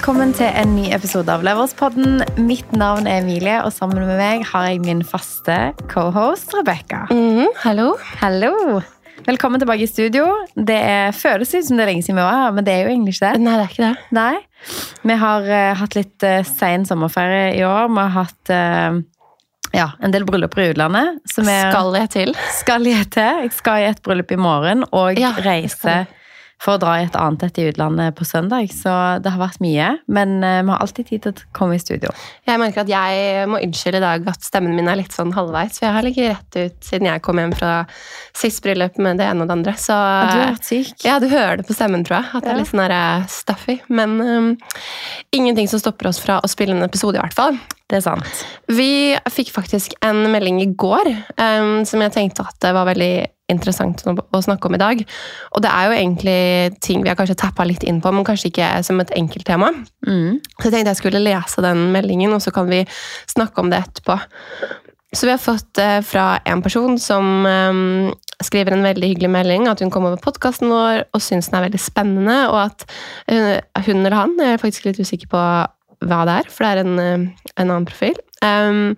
Velkommen til en ny episode av Leverspodden. Mitt navn er Emilie, og sammen med meg har jeg min faste cohost Rebekka. Mm, hallo. Hallo! Velkommen tilbake i studio. Det er, føles ut som det er lenge siden vi var her, men det er jo egentlig ikke det. Nei, det er ikke det. Nei. Vi har uh, hatt litt uh, sein sommerferie i år. Vi har hatt uh, ja, en del brylluper i utlandet. Som er, Skal jeg til? skal jeg til. Jeg skal i et bryllup i morgen og Ja, reise. For å dra i et annet et i utlandet på søndag. Så det har vært mye, men eh, vi har alltid tid til å komme i studio. Jeg merker at jeg må unnskylde i dag at stemmen min er litt sånn halvveis. For jeg har ligget rett ut siden jeg kom hjem fra sist bryllup med det ene og det andre. Så Du har vært syk. ja, du hører det på stemmen, tror jeg. At det er litt sånn der, eh, stuffy. Men um, ingenting som stopper oss fra å spille en episode, i hvert fall. Det er sant. Vi fikk faktisk en melding i går um, som jeg tenkte at det var veldig interessant å snakke om i dag. Og det er jo egentlig ting vi har kanskje tappa litt inn på, men kanskje ikke som et enkelttema. Mm. Så jeg tenkte jeg skulle lese den meldingen, og så kan vi snakke om det etterpå. Så vi har fått eh, fra en person som eh, skriver en veldig hyggelig melding, at hun kom over podkasten vår og syns den er veldig spennende, og at hun, hun eller han, jeg er faktisk litt usikker på hva det er, for det er en, eh, en annen profil, um,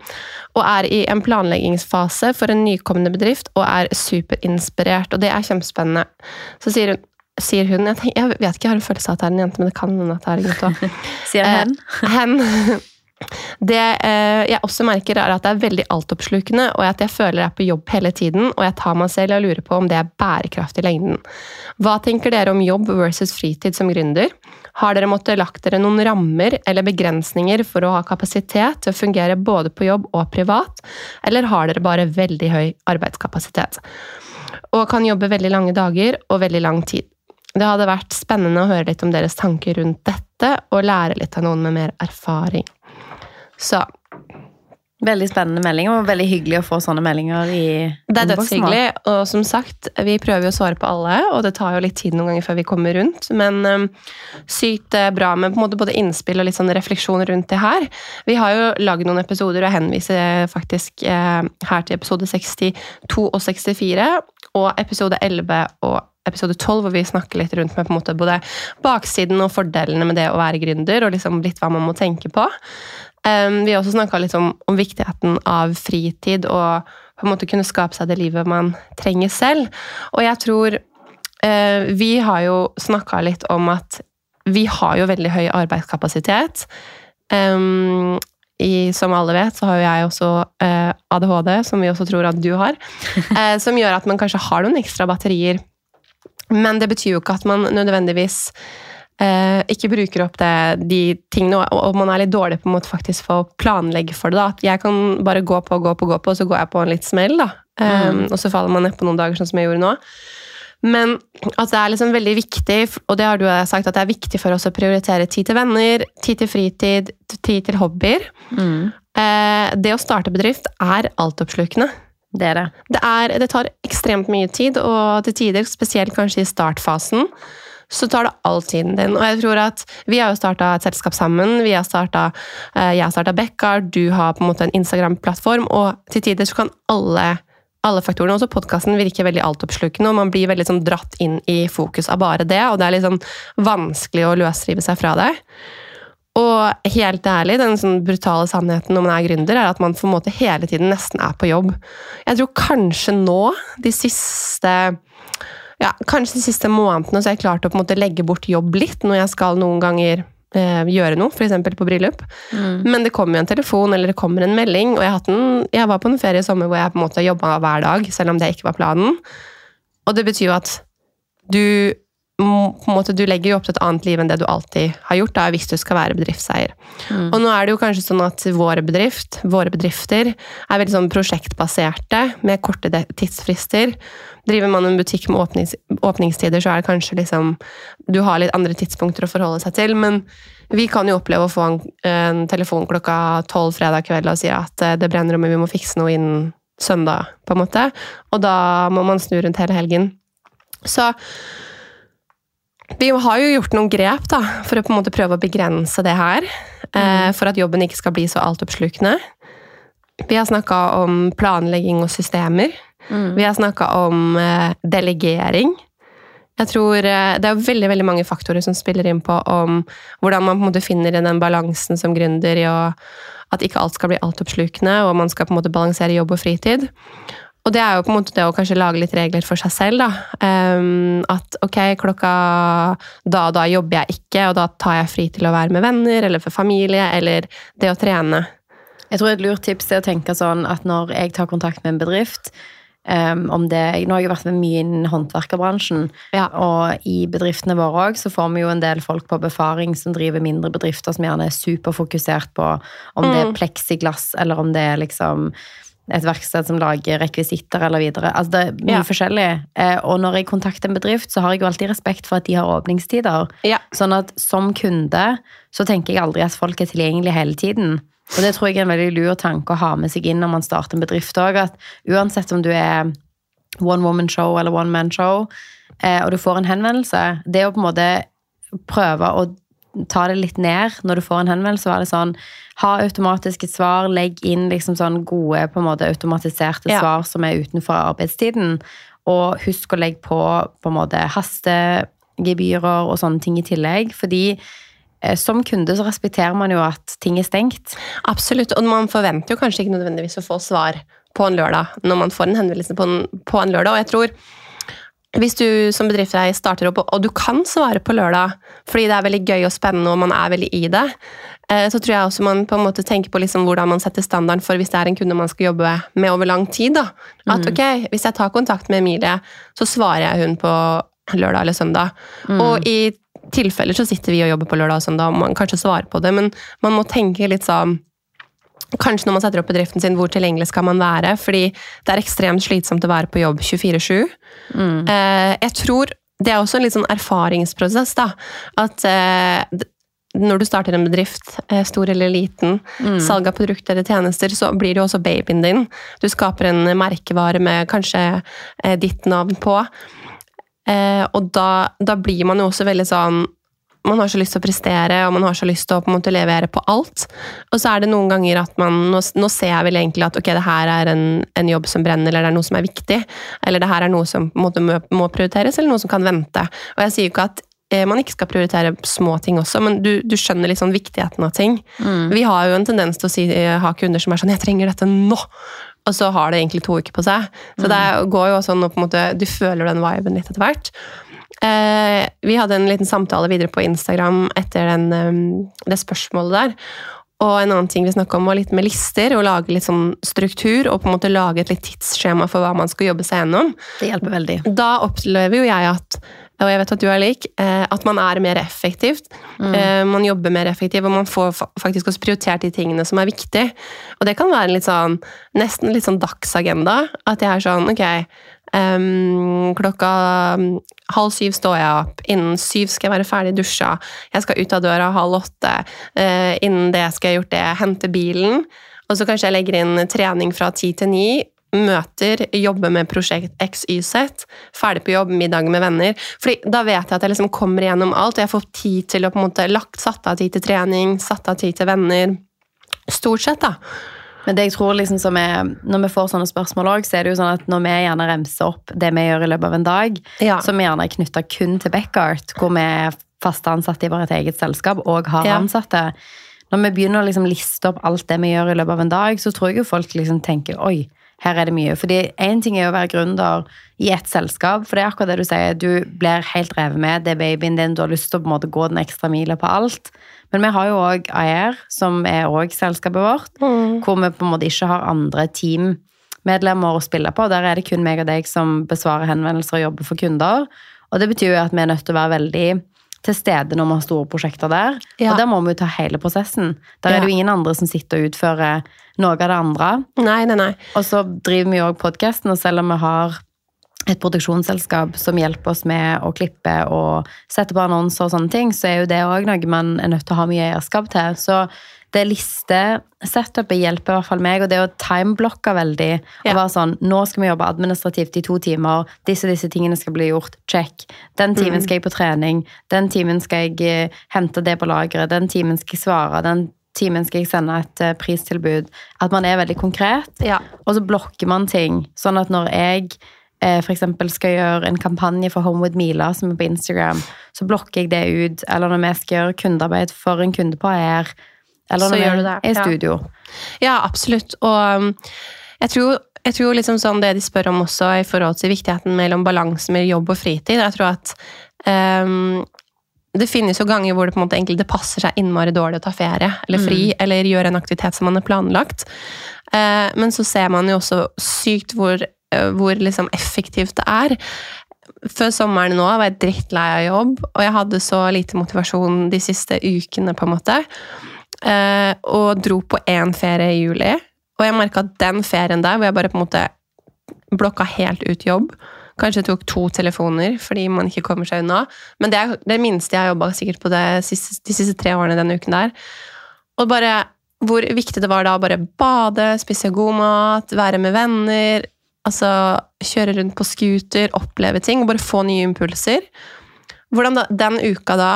og er i en planleggingsfase for en nykommende bedrift og er superinspirert, og det er kjempespennende. Så sier hun Sier hun, jeg, tenker, jeg vet ikke, jeg har en følelse av at det er en jente, men det kan hende at det er en gutt òg. Sier Eh, hen. Det eh, jeg også merker, er at det er veldig altoppslukende, og at jeg føler jeg er på jobb hele tiden, og jeg tar meg selv og lurer på om det er bærekraftig i lengden. Hva tenker dere om jobb versus fritid som gründer? Har dere måttet lagt dere noen rammer eller begrensninger for å ha kapasitet til å fungere både på jobb og privat, eller har dere bare veldig høy arbeidskapasitet? Og kan jobbe veldig lange dager og veldig lang tid. Det hadde vært spennende å høre litt om deres tanker rundt dette, og lære litt av noen med mer erfaring. Så Veldig spennende meldinger, og veldig hyggelig å få sånne meldinger i det er dødshyggelig, og som sagt, vi prøver jo å svare på alle, og det tar jo litt tid noen ganger før vi kommer rundt, men um, sykt eh, bra med både innspill og litt sånn refleksjon rundt det her. Vi har jo lagd noen episoder, og jeg henviser faktisk eh, her til episode 62 og 64, og episode 11 og episode 12, hvor vi snakker litt rundt med på en måte både baksiden og fordelene med det å være gründer, og liksom litt hva man må tenke på. Um, vi har også snakka litt om, om viktigheten av fritid og på en måte kunne skape seg det livet man trenger selv. Og jeg tror uh, Vi har jo snakka litt om at vi har jo veldig høy arbeidskapasitet. Um, i, som alle vet, så har jo jeg også uh, ADHD, som vi også tror at du har. Uh, som gjør at man kanskje har noen ekstra batterier. Men det betyr jo ikke at man nødvendigvis eh, ikke bruker opp det, de tingene, og, man er litt dårlig på måte faktisk for å planlegge for det. da, At jeg kan bare gå på, og gå på, gå på, og så går jeg på en litt smell, da. Um, og så faller man nedpå noen dager, sånn som jeg gjorde nå. Men at det er liksom veldig viktig, og det har du sagt, at det er viktig for oss å prioritere tid til venner, tid til fritid, tid til hobbyer. Mm. Eh, det å starte bedrift er altoppslukende. Det er det. Det, er, det tar ekstremt mye tid, og til tider, spesielt kanskje i startfasen, så tar det all tiden din. Og jeg tror at Vi har jo starta et selskap sammen. Vi har startet, eh, jeg har starta Bekkar, du har på en måte en Instagram-plattform, og til tider så kan alle alle faktorene, også podkasten, virker veldig altoppslukende, og man blir veldig sånn dratt inn i fokus av bare det, og det er litt sånn vanskelig å løsrive seg fra det. Og helt ærlig, den sånn brutale sannheten når man er gründer, er at man på en måte hele tiden nesten er på jobb. Jeg tror kanskje nå, de siste ja, kanskje de siste månedene, så har jeg klart å på en måte legge bort jobb litt når jeg skal noen ganger eh, gjøre noe, f.eks. på bryllup. Mm. Men det kommer jo en telefon eller det kommer en melding, og jeg, en, jeg var på en ferie i sommer hvor jeg på en måte jobba hver dag, selv om det ikke var planen. Og det betyr jo at du måte, du legger jo opp til et annet liv enn det du alltid har gjort da, hvis du skal være bedriftseier. Mm. Og nå er det jo kanskje sånn at våre, bedrift, våre bedrifter er veldig sånn prosjektbaserte, med korte tidsfrister. Driver man en butikk med åpnings, åpningstider, så er det kanskje liksom Du har litt andre tidspunkter å forholde seg til, men vi kan jo oppleve å få en, en telefon klokka tolv fredag kveld og si at eh, det brenner om, vi må fikse noe innen søndag, på en måte. Og da må man snu rundt hele helgen. Så vi har jo gjort noen grep da, for å på en måte prøve å begrense det her. Mm. for at jobben ikke skal bli så altoppslukende. Vi har snakka om planlegging og systemer. Mm. Vi har snakka om eh, delegering. Jeg tror eh, Det er veldig veldig mange faktorer som spiller inn på om hvordan man på en måte finner den balansen som gründer i å at ikke alt skal bli altoppslukende, og man skal på en måte balansere jobb og fritid. Og det er jo på en måte det å kanskje lage litt regler for seg selv. da. Um, at ok, klokka da og da jobber jeg ikke, og da tar jeg fri til å være med venner eller for familie, eller det å trene. Jeg tror et lurt tips er å tenke sånn at når jeg tar kontakt med en bedrift, Um, om det, nå har jeg vært med mye innen håndverkerbransjen, Ja. og i bedriftene våre òg så får vi jo en del folk på befaring som driver mindre bedrifter, som gjerne er superfokusert på om det er pleksiglass, eller om det er liksom et verksted som lager rekvisitter eller videre. Altså det er mye Ja. forskjellig. Eh, og når jeg kontakter en bedrift, så har jeg jo alltid respekt for at de har åpningstider. Ja. Sånn at som kunde så tenker jeg aldri at folk er tilgjengelige hele tiden. Og det tror jeg er en veldig lur tanke å ha med seg inn når man starter en bedrift òg. At uansett om du er one woman show eller one man show, eh, og du får en henvendelse, det å på en måte prøve å ta det litt ned når du får en henvendelse, var det sånn Ha automatisk et svar, legg inn liksom sånn gode, på en måte automatiserte Ja. svar som er utenfor arbeidstiden. Og husk å legge på på en måte hastegebyrer og sånne ting i tillegg. Fordi eh, som kunde så respekterer man jo at ting er stengt. Absolutt, og man forventer jo kanskje ikke nødvendigvis å få svar på en lørdag når man får en henvendelse på en, på en lørdag. Og jeg tror hvis du som bedriftseier starter opp, og du kan svare på lørdag fordi det er veldig gøy og spennende og man er veldig i det, eh, så tror jeg også man på en måte tenker på liksom hvordan man setter standarden for hvis det er en kunde man skal jobbe med over lang tid. Da. At ok, hvis jeg tar kontakt med Emilie, så svarer jeg hun på lørdag eller søndag. Og i tilfeller så sitter vi og jobber på lørdag og søndag, og man kanskje svarer på det, men man må tenke litt sånn Kanskje når man setter opp bedriften sin, hvor tilgjengelig skal man være? Fordi det er ekstremt slitsomt å være på jobb 24-7. Mm. jeg tror det er også en litt sånn erfaringsprosess, da. At eh, når du starter en bedrift, eh, stor eller liten, salg av produkter eller tjenester, så blir det jo også babyen din. Du skaper en merkevare med kanskje eh, ditt navn på. Eh, og da, da blir man jo også veldig sånn man har så lyst til å prestere, og man har så lyst til å på en måte levere på alt. Og så er det noen ganger at man Nå, nå ser jeg vel egentlig at ok, det her er en, en jobb som brenner, eller det er noe som er viktig. Eller det her er noe som på en måte må, må prioriteres, eller noe som kan vente. Og jeg sier jo ikke at eh, man ikke skal prioritere små ting også, men du, du skjønner liksom viktigheten av ting. Vi har jo en tendens til å si, eh, ha kunder som er sånn 'Jeg trenger dette nå!' Og så har det egentlig to uker på seg. Så det er- går jo sånn at på en måte, du føler den viben litt etter hvert. Eh, vi hadde en liten samtale videre på Instagram etter den, eh, det spørsmålet der. Og en annen ting vi snakka om, var litt med lister, og lage litt sånn struktur, og på en måte lage et litt tidsskjema for hva man skal jobbe seg gjennom. Det hjelper veldig. Da opplever jo jeg at og jeg vet at du er lik, eh, at man er mer effektivt. Mm. Man jobber mer effektivt, og man får faktisk også prioritert de tingene som er viktige. Og det kan være en litt sånn, nesten litt sånn dagsagenda. At jeg er sånn, ok em, Klokka halv syv står jeg opp. Innen syv skal jeg være ferdig dusja. Jeg skal ut av døra halv åtte. uh, innen det skal jeg gjort det. Hente bilen. Og så kanskje jeg legger inn trening fra ti til ni. Møter, jobber med prosjekt XYZ. Ferdig på jobb, middag med venner. Fordi da vet jeg at jeg liksom kommer igjennom alt, jeg får tid til å på en måte lagt satt av tid til trening, satt av tid til venner. Stort sett, da. Men det jeg tror liksom som er, når vi får sånne spørsmål òg, så er det jo sånn at når vi gjerne remser opp det vi gjør i løpet av en dag, Ja. som gjerne er knytta kun til Backart, hvor vi er faste ansatte i vårt eget selskap og har Ja. ansatte Når vi begynner å liksom liste opp alt det vi gjør i løpet av en dag, så tror jeg jo folk liksom tenker oi, her er det mye. Fordi én ting er å være gründer i ett selskap, for det er akkurat det du sier. Du blir helt revet med, det er babyen din, du har lyst til å på en måte gå den ekstra mila på alt. Men vi har jo òg AER, som er òg selskapet vårt, hvor vi på en måte ikke har andre teammedlemmer å spille på. Der er det kun meg og deg som besvarer henvendelser og jobber for kunder. Og det betyr jo at vi er nødt til å være veldig til stede når vi har store prosjekter der. Ja. Og der må vi jo ta hele prosessen. Der Ja. er det jo ingen andre som sitter og utfører noe av det andre. Nei, nei, nei. Og så driver vi jo òg podkasten, og selv om vi har et produksjonsselskap som hjelper oss med å klippe og sette på annonser og sånne ting, så er jo det òg noe man er nødt til å ha mye eierskap til. Så det listesetupet hjelper i hvert fall meg, og det å timeblokke veldig. Ja. Og være sånn Nå skal vi jobbe administrativt i to timer. Disse disse tingene skal bli gjort. Check. Den timen skal jeg på trening. Den timen skal jeg eh, hente det på lageret. Den timen skal jeg svare. Den timen skal jeg sende et eh, pristilbud. At man er veldig konkret. Ja. Og så blokker man ting, sånn at når jeg eh, eksempel skal gjøre en kampanje for Home with Mila, som er på Instagram, så blokker jeg det ut. Eller når vi skal gjøre kundearbeid for en kunde på AR, eller når gjør vi det, er i studio. Ja, absolutt. Og um, jeg tror, jeg tror liksom sånn det de spør om også i forhold til viktigheten mellom balanse med jobb og fritid. Jeg tror at um, det finnes jo ganger hvor det på en måte enkelte passer seg innmari dårlig å ta ferie eller fri, eller gjøre en aktivitet som man har planlagt. Uh, men så ser man jo også sykt hvor, hvor liksom effektivt det er. Før sommeren nå var jeg drittlei av jobb, og jeg hadde så lite motivasjon de siste ukene, på en måte. Eh, og dro på én ferie i juli. Og jeg merka at den ferien der, hvor jeg bare på en måte blokka helt ut jobb Kanskje tok to telefoner fordi man ikke kommer seg unna. Men det er det minste jeg har jobba sikkert på siste, de siste tre årene denne uken der. Og bare hvor viktig det var da å bare bade, spise god mat, være med venner. Altså kjøre rundt på scooter, oppleve ting, og bare få nye impulser. Hvordan da, den uka da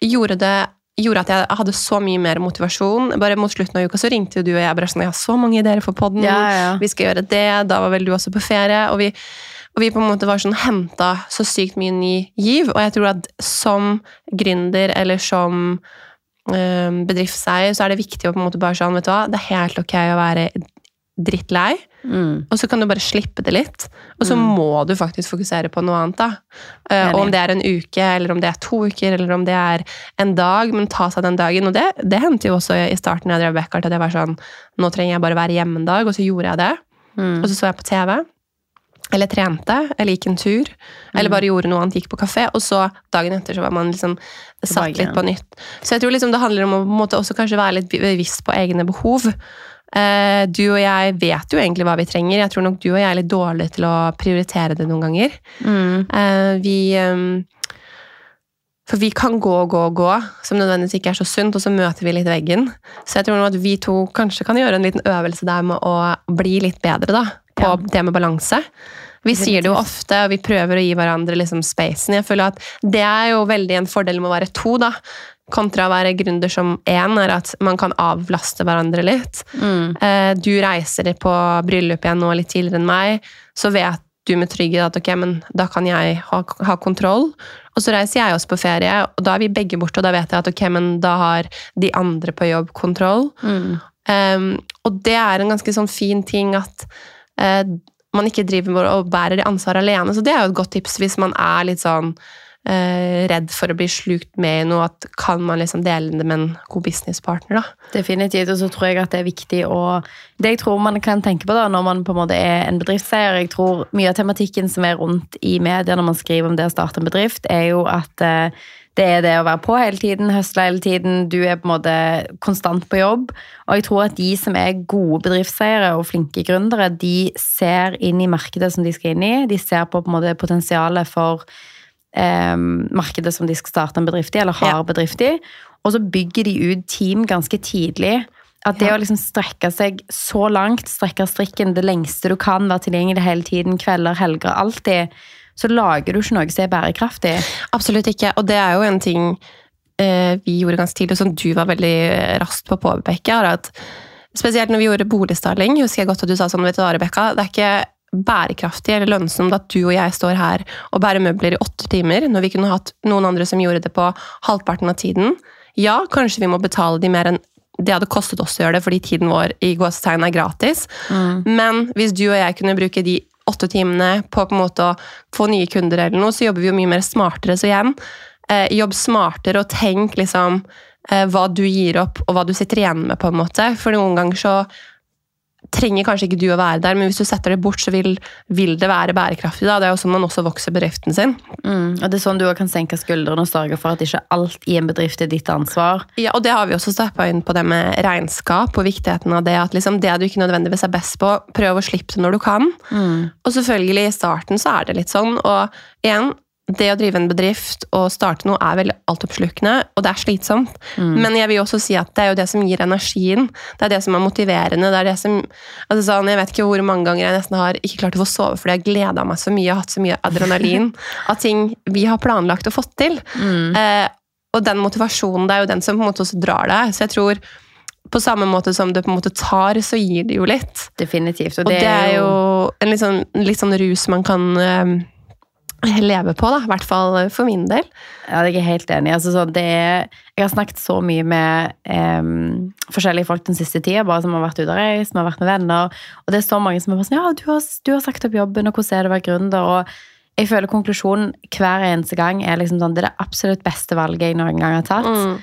gjorde det gjorde at jeg hadde så mye mer motivasjon. Bare Mot slutten av uka så ringte jo du og jeg bare sånn, jeg har så mange ideer for podden. Ja, ja. Vi skal gjøre det. Da var vel du også på ferie. Og vi, og vi på en måte var sånn henta så sykt mye ny giv. Og jeg tror at som gründer eller som eh, bedriftseier så er det viktig å på en måte bare sånn, vet du hva, det er helt ok å være drittlei. Mm. Og så kan du bare slippe det litt. Og så Mm. må du faktisk fokusere på noe annet. da. Uh, om det er en uke, eller om det er to uker, eller om det er en dag, men ta seg den dagen. Og det, det hendte jo også i starten jeg drev Beckart, at jeg var sånn Nå trenger jeg bare være hjemme en dag, og så gjorde jeg det. Mm. Og så så jeg på TV. Eller trente, eller gikk en tur. Eller Mm. bare gjorde noe annet, gikk på kafé. Og så dagen etter så var man liksom satt litt på nytt. Så jeg tror liksom det handler om å på en måte også kanskje være litt bevisst på egne behov. Eh, Du og jeg vet jo egentlig hva vi trenger. Jeg tror nok du og jeg er litt dårlige til å prioritere det noen ganger. Mm. Eh, Vi For vi kan gå og gå og gå, som nødvendigvis ikke er så sunt, og så møter vi litt veggen. Så jeg tror nok at vi to kanskje kan gjøre en liten øvelse der med å bli litt bedre da, på Ja. det med balanse. Vi sier det jo ofte, og vi prøver å gi hverandre liksom spacen. Jeg føler at det er jo veldig en fordel med å være to, da. Kontra å være gründer som én, er at man kan avlaste hverandre litt. Mm. Eh, Du reiser på bryllup igjen nå litt tidligere enn meg, så vet du med trygghet at ok, men da kan jeg ha, ha kontroll. Og så reiser jeg også på ferie, og da er vi begge borte, og da vet jeg at ok, men da har de andre på jobb kontroll. Mm. Um, og det er en ganske sånn fin ting at uh, man ikke driver og bærer det ansvaret alene. Så det er jo et godt tips hvis man er litt sånn redd for å bli slukt med i noe, at kan man liksom dele det med en god businesspartner, da. Definitivt, og så tror jeg at det er viktig å Det jeg tror man kan tenke på da, når man på en måte er en bedriftseier Jeg tror mye av tematikken som er rundt i media når man skriver om det å starte en bedrift, er jo at eh, det er det å være på hele tiden, høsle hele tiden. Du er på en måte konstant på jobb. Og jeg tror at de som er gode bedriftseiere og flinke gründere, de ser inn i markedet som de skal inn i. De ser på på en måte potensialet for eh, markedet som de skal starte en bedrift i, eller har Ja. bedrift i. Og så bygger de ut team ganske tidlig. At det Ja. å liksom strekke seg så langt, strekke strikken det lengste du kan, være tilgjengelig hele tiden, kvelder, helger, alltid, så lager du ikke noe som er bærekraftig. Absolutt ikke. Og det er jo en ting eh, vi gjorde ganske tidlig, og som du var veldig raskt på å påpeke, er at spesielt når vi gjorde boligstyling, husker jeg godt at du sa sånn, vet du hva, Rebekka, det er ikke bærekraftig eller lønnsomt at du og jeg står her og bærer møbler i åtte timer, når vi kunne hatt noen andre som gjorde det på halvparten av tiden. Ja, kanskje vi må betale de mer enn det hadde kostet oss å gjøre det, fordi tiden vår i gåsetegn er gratis. Men hvis du og jeg kunne bruke de åtte timene på på en måte å få nye kunder, eller noe, så jobber vi jo mye mer smartere. Så igjen, eh, jobb smartere og tenk liksom eh, hva du gir opp, og hva du sitter igjen med, på en måte. For noen ganger så trenger kanskje ikke du å være der, men hvis du setter det bort, så vil, vil det være bærekraftig. Da. Det er jo sånn man også vokser bedriften sin. Mm. Og det er sånn du også kan senke skuldrene og sørge for at ikke alt i en bedrift er ditt ansvar. Ja, og det har vi også steppa inn på det med regnskap og viktigheten av det. At liksom det du ikke nødvendigvis er best på, prøv å slippe det når du kan. Og selvfølgelig, i starten så er det litt sånn. Og igjen, det å drive en bedrift og starte noe er veldig altoppslukende, og det er slitsomt. Men jeg vil også si at det er jo det som gir energien. Det er det som er motiverende. det er det som, altså sånn, Jeg vet ikke hvor mange ganger jeg nesten har ikke klart å få sove fordi jeg gleda meg så mye og hatt så mye adrenalin av ting vi har planlagt og fått til. Eh, og den motivasjonen det er jo den som på en måte også drar deg. Så jeg tror på samme måte som det på en måte tar, så gir det jo litt. Definitivt. Og det, er jo en litt sånn, litt sånn rus man kan eh, leve på, da. I hvert fall for min del. Ja, jeg er helt enig. Altså, sånn, jeg har snakket så mye med um, forskjellige folk den siste tida, bare som har vært ute og reist, som har vært med venner. Og det er så mange som er bare sånn Ja, du har, du har sagt opp jobben, og hvordan er det å være gründer? Og jeg føler konklusjonen hver eneste gang er liksom sånn, det er det absolutt beste valget jeg noen gang har tatt. Mm.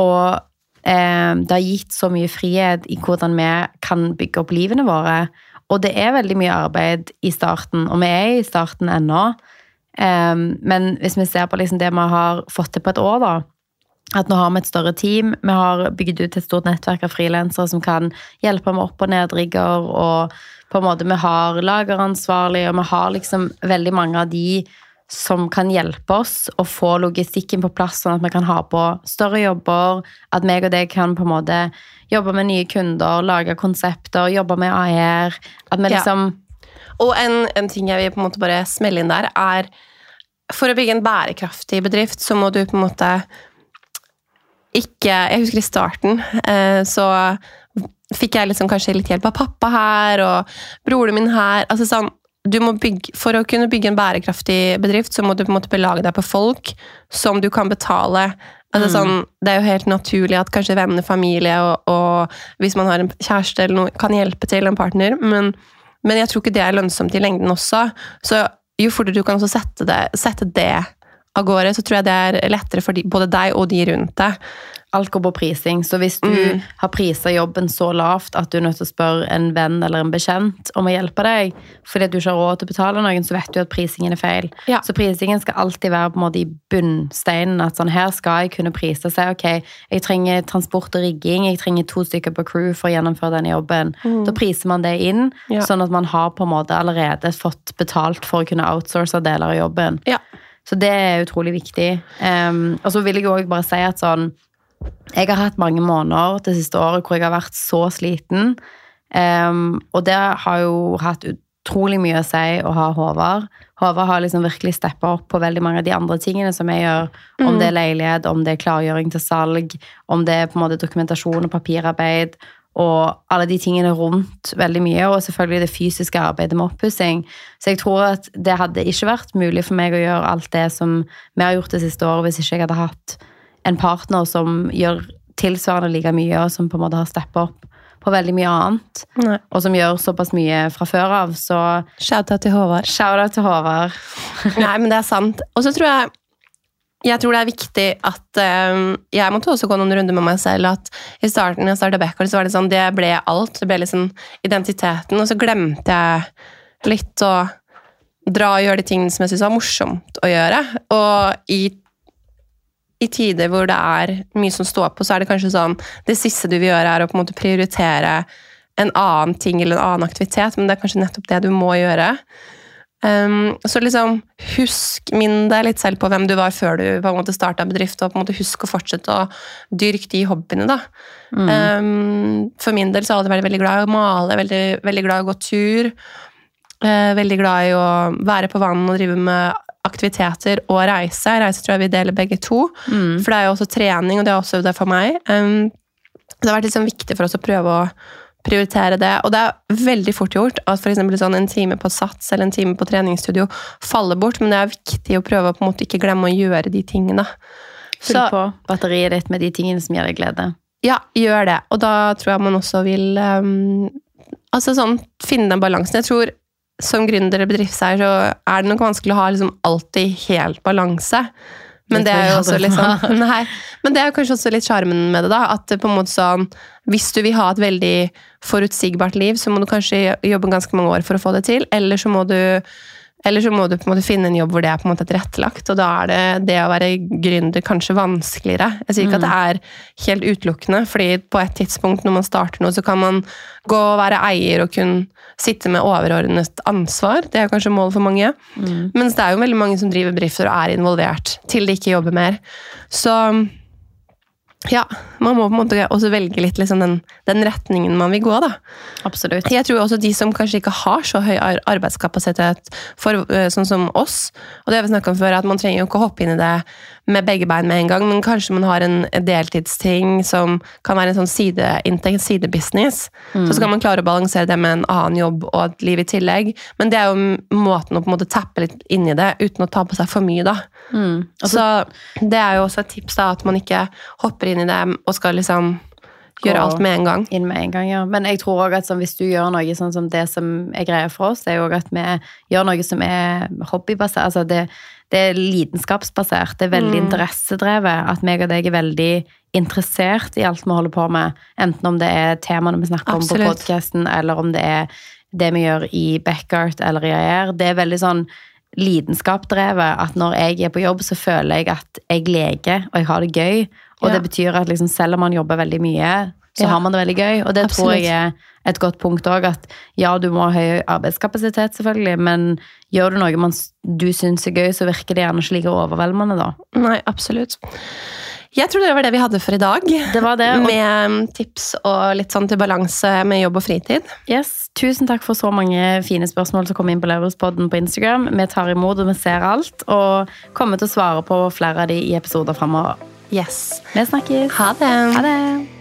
Og um, det har gitt så mye frihet i hvordan vi kan bygge opp livene våre. Og det er veldig mye arbeid i starten, og vi er i starten ennå. Eh, men hvis vi ser på liksom det vi har fått til på et år, da. At nå har vi et større team. Vi har bygd ut et stort nettverk av frilansere som kan hjelpe med opp- og nedrigger. Og på en måte vi har lageransvarlig, og vi har liksom veldig mange av de som kan hjelpe oss å få logistikken på plass, sånn at vi kan ha på større jobber. At meg og deg kan på en måte jobbe med nye kunder, lage konsepter, jobbe med AR. At vi Ja. Og en, en ting jeg vil på en måte bare smelle inn der, er For å bygge en bærekraftig bedrift, så må du på en måte ikke Jeg husker i starten, eh, så fikk jeg liksom kanskje litt hjelp av pappa her, og broren min her. altså sånn, bygge, For å kunne bygge en bærekraftig bedrift, så må du på en måte belage deg på folk som du kan betale. Altså sånn, det er jo helt naturlig at kanskje venner, familie og, og hvis man har en kjæreste eller noe, kan hjelpe til, en partner, men, men jeg tror ikke det er lønnsomt i lengden også. Så jo fortere du kan sette det, sette det av gårde, så tror jeg det er lettere for de, både deg og de rundt deg. Alt går på prising. Så hvis du Mm. har prisa jobben så lavt at du er nødt til å spørre en venn eller en bekjent om å hjelpe deg fordi du ikke har råd til å betale noen, så vet du at prisingen er feil. Ja. Så prisingen skal alltid være på en måte i bunnsteinen. At sånn, her skal jeg kunne prise og si ok, jeg trenger transport og rigging, jeg trenger to stykker på crew for å gjennomføre denne jobben. Da priser man det inn, Mm. Ja. sånn at man har på en måte allerede fått betalt for å kunne outsource deler av jobben. Ja. Så det er utrolig viktig. Um, og så vil jeg òg bare si at sånn Jeg har hatt mange måneder det siste året hvor jeg har vært så sliten. Um, og det har jo hatt utrolig mye å si å ha Håvard. Håvard har liksom virkelig steppa opp på veldig mange av de andre tingene som jeg gjør. Om det er leilighet, om det er klargjøring til salg, om det er på en måte dokumentasjon og papirarbeid. Og alle de tingene rundt veldig mye, og selvfølgelig det fysiske arbeidet med oppussing. Så jeg tror at det hadde ikke vært mulig for meg å gjøre alt det som vi har gjort det siste året, hvis ikke jeg hadde hatt en partner som gjør tilsvarende like mye, og som på en måte har steppa opp på veldig mye annet. Nei. Og som gjør såpass mye fra før av. Så Shout-out til Håvard. shout-out til Håvard. Nei, men det er sant. Og så tror jeg jeg tror det er viktig at um, Jeg måtte også gå noen runder med meg selv. at I starten jeg starta Beckhard, så var det sånn, det ble alt. Det ble liksom identiteten. Og så glemte jeg litt å dra og gjøre de tingene som jeg syntes var morsomt å gjøre. Og i, i tider hvor det er mye som står på, så er det kanskje sånn Det siste du vil gjøre, er å på en måte prioritere en annen ting eller en annen aktivitet, men det er kanskje nettopp det du må gjøre. Um, så liksom, husk minn deg litt selv på hvem du var før du på en måte starta bedrift, og på en måte husk å fortsette å dyrke de hobbyene. da. Um, for min del så har jeg vært veldig glad i å male, veldig, veldig glad i å gå tur. Uh, veldig glad i å være på vann og drive med aktiviteter og reise. Reise tror jeg vi deler begge to, Mm. for det er jo også trening, og det er også det for meg. Um, det har vært liksom viktig for oss å prøve å prioritere det. Og det er veldig fort gjort at for sånn en time på sats eller en time på treningsstudio faller bort, men det er viktig å prøve å på en måte ikke glemme å gjøre de tingene. Fyll på batteriet ditt med de tingene som gir deg glede. ja, gjør det. Og da tror jeg man også vil um, altså sånn, finne den balansen. Jeg tror som gründer eller bedriftseier så er det nok vanskelig å ha liksom alltid helt balanse. Men Det er jo også liksom Nei. Men det er kanskje også litt sjarmen med det, da. At det på en måte sånn Hvis du vil ha et veldig forutsigbart liv, så må du kanskje jobbe ganske mange år for å få det til. Eller så må du eller så må du på en måte finne en jobb hvor det er på en måte tilrettelagt, og da er det det å være gründer kanskje vanskeligere. Jeg sier ikke at det er helt utelukkende, fordi på et tidspunkt når man starter noe, så kan man gå og være eier og kun sitte med overordnet ansvar. Det er kanskje målet for mange. Mens det er jo veldig mange som driver bedrifter og er involvert til de ikke jobber mer. Så ja, man må på en måte også velge litt liksom den, den retningen man vil gå, da. Absolutt. Jeg tror også de som kanskje ikke har så høy arbeidskapasitet, for, øh, sånn som oss, og det har vi snakket om før, at man trenger jo ikke å hoppe inn i det med begge bein med en gang, men kanskje man har en deltidsting som kan være en sånn sideinntekt, sidebusiness. Mm. Så skal man klare å balansere det med en annen jobb og et liv i tillegg. Men det er jo måten å på en måte tappe litt inn i det uten å ta på seg for mye, da. Mm. Så det er jo også et tips, da, at man ikke hopper inn i det og skal liksom gjøre alt med en gang. inn med en gang, ja. Men jeg tror også at sånn, hvis du gjør noe sånn som det som er greia for oss, er jo at vi gjør noe som er hobbybasert. Altså det, det er lidenskapsbasert. Det er veldig Mm. interessedrevet. At meg og deg er veldig interessert i alt vi holder på med. Enten om det er temaene vi snakker om på Absolutt. podkasten, eller om det er det vi gjør i Backart eller i AR. Det er veldig sånn lidenskapdrevet. at når jeg er på jobb, så føler jeg at jeg leker og jeg har det gøy. Og Ja. det betyr at liksom, selv om man jobber veldig mye, så Ja. har man det veldig gøy. Og det tror jeg er et godt punkt òg. At ja, du må ha høy arbeidskapasitet, selvfølgelig, men gjør du noe man, du syns er gøy, så virker det gjerne ikke like overveldende, da. Nei, absolutt. Jeg tror det var det vi hadde for i dag. Det var det. Og Med um, tips og litt sånn til balanse med jobb og fritid. yes, tusen takk for så mange fine spørsmål som kom inn på Levelspodden på Instagram. Vi tar imot, og vi ser alt. Og kommer til å svare på flere av de i episoder framover. Yes. Vi snakkes. Ha det. Ha det.